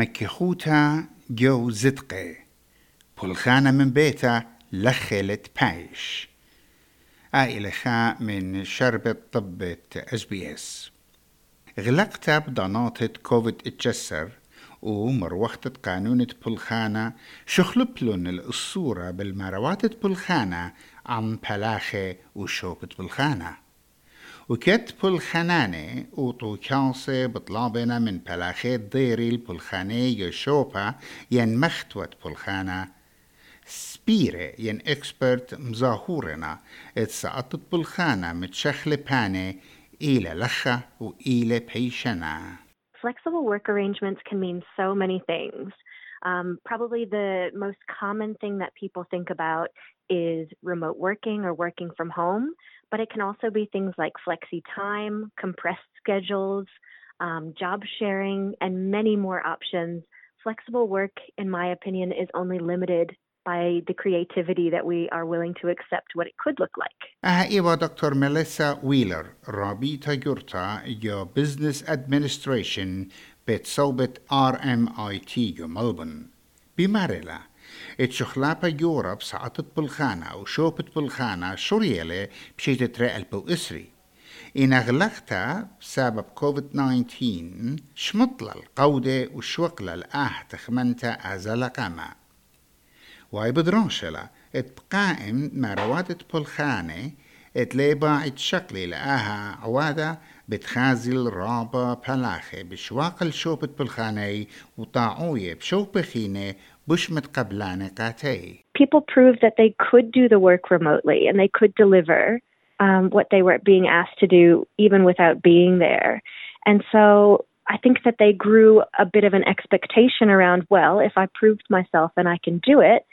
مكيخوتا جو زدقي بلخانة من بيتا لخلت بايش عائلة خا من شربة طبة اس بي اس. غلقتها بضناطة كوفيد اتجسر ومروختة قانونة بلخانة شخلبلن الأسورة بالمرواتة بلخانة عن بلاخة وشوبة بلخانة وكت بلخانانة وطوكاسة بطلابنا من بلاخات ضيري البلخانة يشوبة ين مختوة بلخانة سبيرة ين اكسبرت مزاهورنا. اتسقطت بلخانة متشخلة بانة إلى لخة وإلى بيشنا Flexible work arrangements can mean so many things. Um, probably the most common thing that people think about is remote working or working from home, but it can also be things like flexi time, compressed schedules, um, job sharing, and many more options. Flexible work, in my opinion, is only limited by the creativity that we are willing to accept what it could look like. أيوه دكتور ميليسا ويلر رابطة جورتا يو بزنس ادمنستريشن بتصوبة تي يو ملبن بمارلا اتشخلابة يوروب سعطت بالخانة وشوبت بالخانة شريلة بشي تترقل بو اسري إن أغلقتها بسبب كوفيد 19 شمطلة القودة وشوقلة الآه تخمنتا People proved that they could do the work remotely and they could deliver um, what they were being asked to do even without being there. And so I think that they grew a bit of an expectation around, well, if I proved myself and I can do it,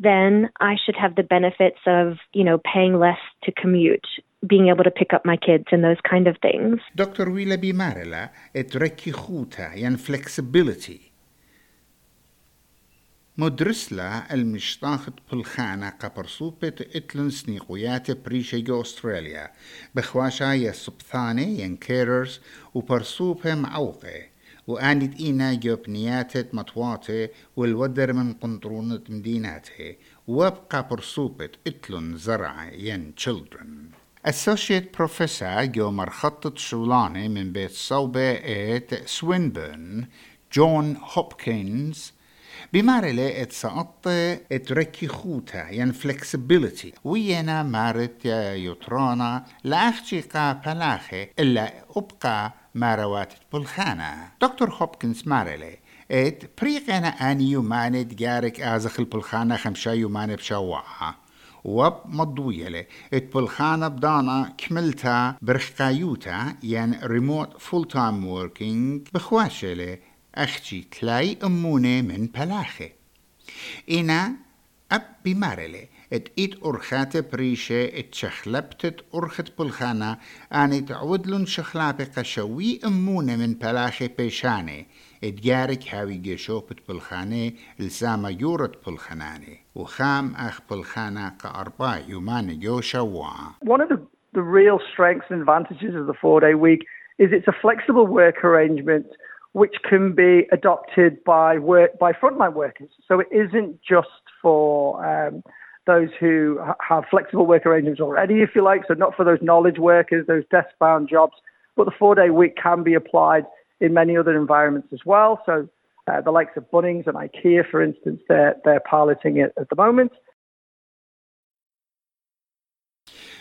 then I should have the benefits of, you know, paying less to commute, being able to pick up my kids and those kind of things. دكتور ويلا بمارلا اتركي خوتا ين flexibility مدرس لا المشطاخت بالخانة قبرصوبة اتلن سنيقويات بريشة جو استراليا بخواشا يا سبثاني ين كيررز وبرصوبة معوقة وآنت إينا جوبنيات مطواتة والودر من قنطرونة مديناته وابقى برصوبة اتلن زرع ين children. Associate Professor جو مرخطة شولاني من بيت صوبة إت سوينبرن جون هوبكنز بمارة لقيت سقطة تركي خوتا يعني flexibility. وينا مارت يطرانا لاختيقا بلاخي إلا أبقى ماروات بلخانا. دكتور هوبكنز مارلي ات بريق أنا اني يومانت جارك آزخ البلخانا أزخل بلخانة خمشة يماني بشوعها ات بلخانا بدانا كملتها برخقايوتا يعني ريموت فول تايم ووركينج بخواشلة أختي تلاي أمونة من بلاخة إنا أب بمارلة ات إيت أرخات بريشة ات شخلبتت أرخت بلخانة أني تعودلن شخلابة قشوي أمونة من بلاخة بيشانة ات جارك هاوي جيشوبت بلخانة السامة يورت بلخانانة وخام أخ بلخانة كأربع يومان جو شوعة One of the, the real strengths and advantages of the four day week is it's a flexible work arrangement which can be adopted by work by frontline workers. So it isn't just for um, those who have flexible work arrangements already, if you like. So not for those knowledge workers, those desk-bound jobs, but the four-day week can be applied in many other environments as well. So uh, the likes of Bunnings and IKEA, for instance, they're they're piloting it at the moment.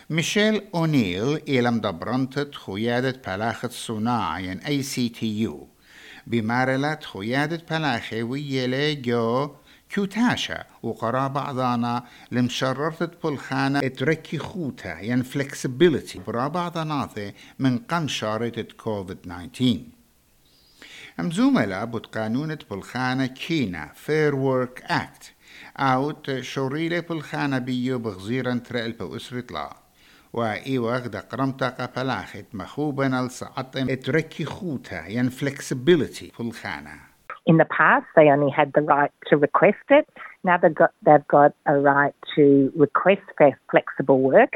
Michele O'Neil élam da brontet chuyadet palachat sunai in ACTU. بمارلت خيادة بلاخة ويلي جو كيوتاشا وقرا بعضانا لمشررت بالخانة اتركي خوتا ين flexibility. برا بعضاناثي من قم شارة كوفيد 19 ام زملاء بوت قانونة بالخانة كينا Fair Work Act. اوت شوريلة بالخانة بيو بغزيرا ترقل بأسرة لا. وإي وغدا قرمتا قبلاخت مخوبنا لسعطم اتركي خوتا ين flexibility بالخانة In the past, they only had the right to request it. Now they've got they've got a right to request for flexible work,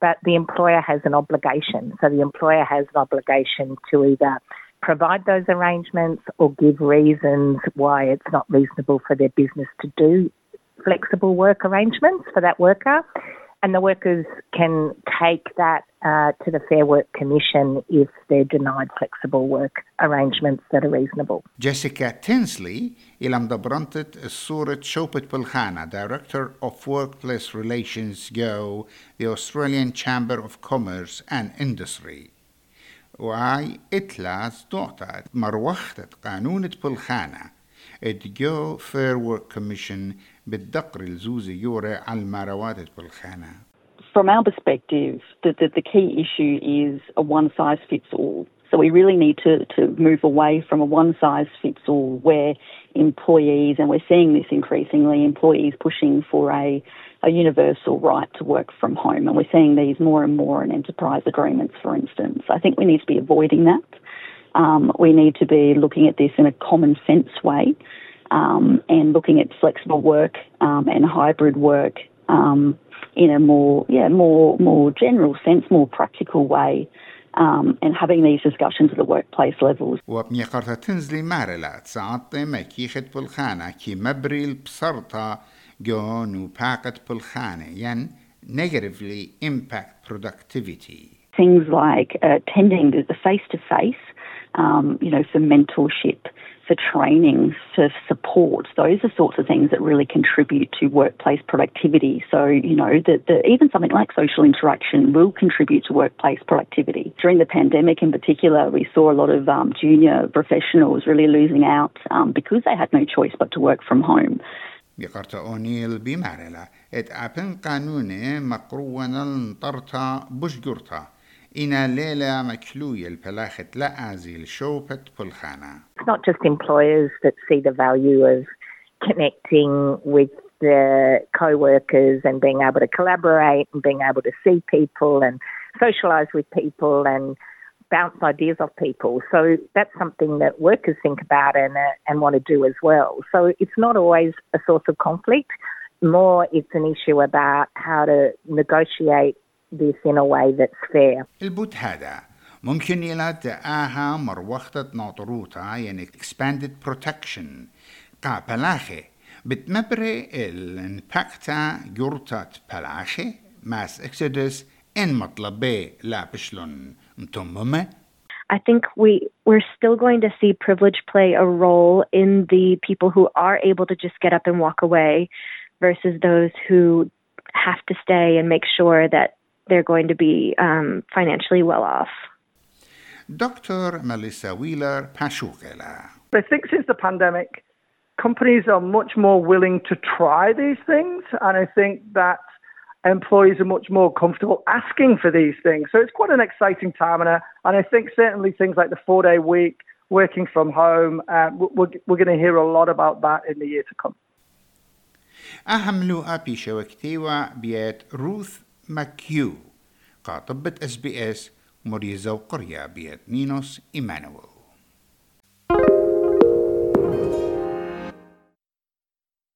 but the employer has an obligation. So the employer has an obligation to either provide those arrangements or give reasons why it's not reasonable for their business to do flexible work arrangements for that worker. And the workers can take that uh, to the Fair Work Commission if they're denied flexible work arrangements that are reasonable. Jessica Tinsley إلى مدبرنتت الصورة شوبت بالخانة Director of Workplace Relations Go the Australian Chamber of Commerce and Industry وهاي إتلاس دوعتت مروختت قانون بالخانة جو Fair Work Commission بالدقر الزوزي يوري على المروات بالخانة From our perspective, the, the, the key issue is a one size fits all. So we really need to, to move away from a one size fits all where employees, and we're seeing this increasingly, employees pushing for a, a universal right to work from home. And we're seeing these more and more in enterprise agreements, for instance. I think we need to be avoiding that. Um, we need to be looking at this in a common sense way um, and looking at flexible work um, and hybrid work um, in a more, yeah, more, more general sense, more practical way. Um, and having these discussions at the workplace levels. وبني قرطة تنزلي مارلا تساعدتي ما كيخت بالخانة كي مبري البصرطة جون وباقت بالخانة ين negatively impact productivity. Things like uh, attending the face-to-face, um, you know, for mentorship, for training, for support. Those are sorts of things that really contribute to workplace productivity. So, you know, the, the, even something like social interaction will contribute to workplace productivity. During the pandemic in particular, we saw a lot of um, junior professionals really losing out um, because they had no choice but to work from home. بقرت أونيل بمارلا ات أبن قانوني مقرونا انطرتا بشجرتا Ina Pelachet La Azil Shopet It's not just employers that see the value of connecting with their co-workers and being able to collaborate and being able to see people and socialise with people and bounce ideas off people. So that's something that workers think about and, uh, and want to do as well. So it's not always a source of conflict. More, it's an issue about how to negotiate this in a way that's fair. البوت هذا ممكن يلات آها مروختة ناطروتا يعني expanded protection قا بلاخي بتمبري الانباكتا جورتات بلاخي ماس اكسدس ان مطلبي لا بشلون متممة I think we we're still going to see privilege play a role in the people who are able to just get up and walk away versus those who have to stay and make sure that they're going to be um, financially well off. Dr. Melissa Wheeler Pashukela. I think since the pandemic, companies are much more willing to try these things, and I think that employees are much more comfortable asking for these things. So it's quite an exciting time, and I, and I think certainly things like the four day week, working from home, uh, we're, we're going to hear a lot about that in the year to come. أهم لوقا بيشا وكتيوة بيت روث ماكيو قاطبة إس بي إس مريزة وقرية بيت نينوس إيمانويل.